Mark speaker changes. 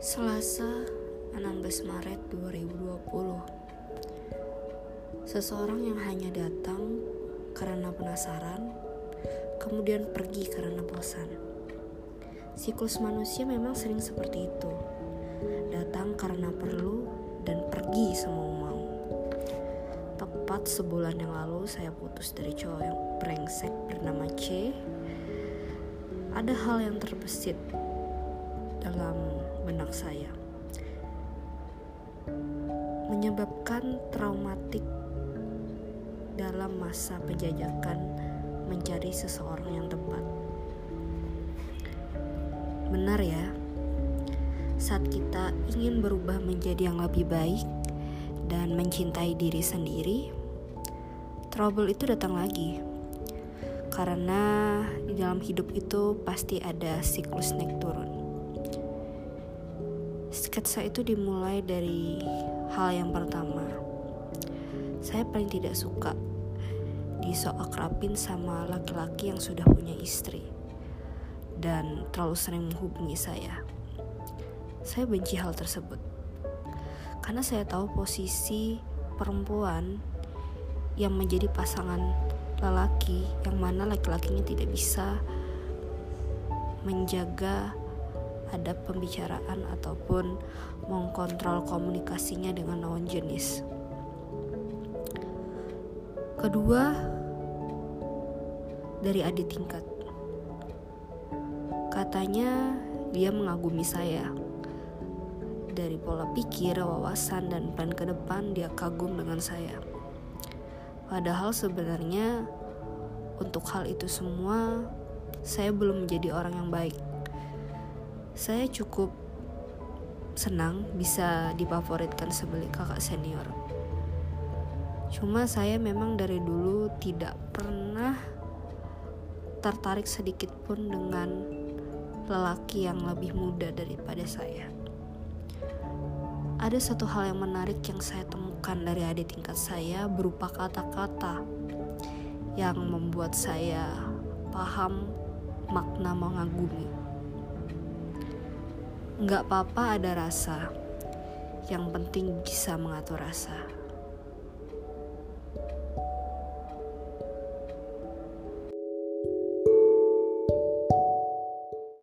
Speaker 1: Selasa 16 Maret 2020 Seseorang yang hanya datang karena penasaran Kemudian pergi karena bosan. Siklus manusia memang sering seperti itu. Datang karena perlu dan pergi semau mau. Tepat sebulan yang lalu saya putus dari cowok yang brengsek bernama C. Ada hal yang terbesit dalam benak saya menyebabkan traumatik dalam masa penjajakan mencari seseorang yang tepat. Benar ya, saat kita ingin berubah menjadi yang lebih baik dan mencintai diri sendiri, trouble itu datang lagi. Karena di dalam hidup itu pasti ada siklus naik turun sketsa itu dimulai dari hal yang pertama. Saya paling tidak suka disok akrabin sama laki-laki yang sudah punya istri dan terlalu sering menghubungi saya. Saya benci hal tersebut karena saya tahu posisi perempuan yang menjadi pasangan lelaki yang mana laki-lakinya tidak bisa menjaga ada pembicaraan ataupun mengkontrol komunikasinya dengan lawan jenis. Kedua, dari adik tingkat. Katanya dia mengagumi saya. Dari pola pikir, wawasan, dan plan ke depan dia kagum dengan saya. Padahal sebenarnya untuk hal itu semua saya belum menjadi orang yang baik saya cukup senang bisa difavoritkan sebagai kakak senior. Cuma saya memang dari dulu tidak pernah tertarik sedikit pun dengan lelaki yang lebih muda daripada saya. Ada satu hal yang menarik yang saya temukan dari adik tingkat saya berupa kata-kata yang membuat saya paham makna mengagumi. Nggak apa-apa ada rasa, yang penting bisa mengatur rasa.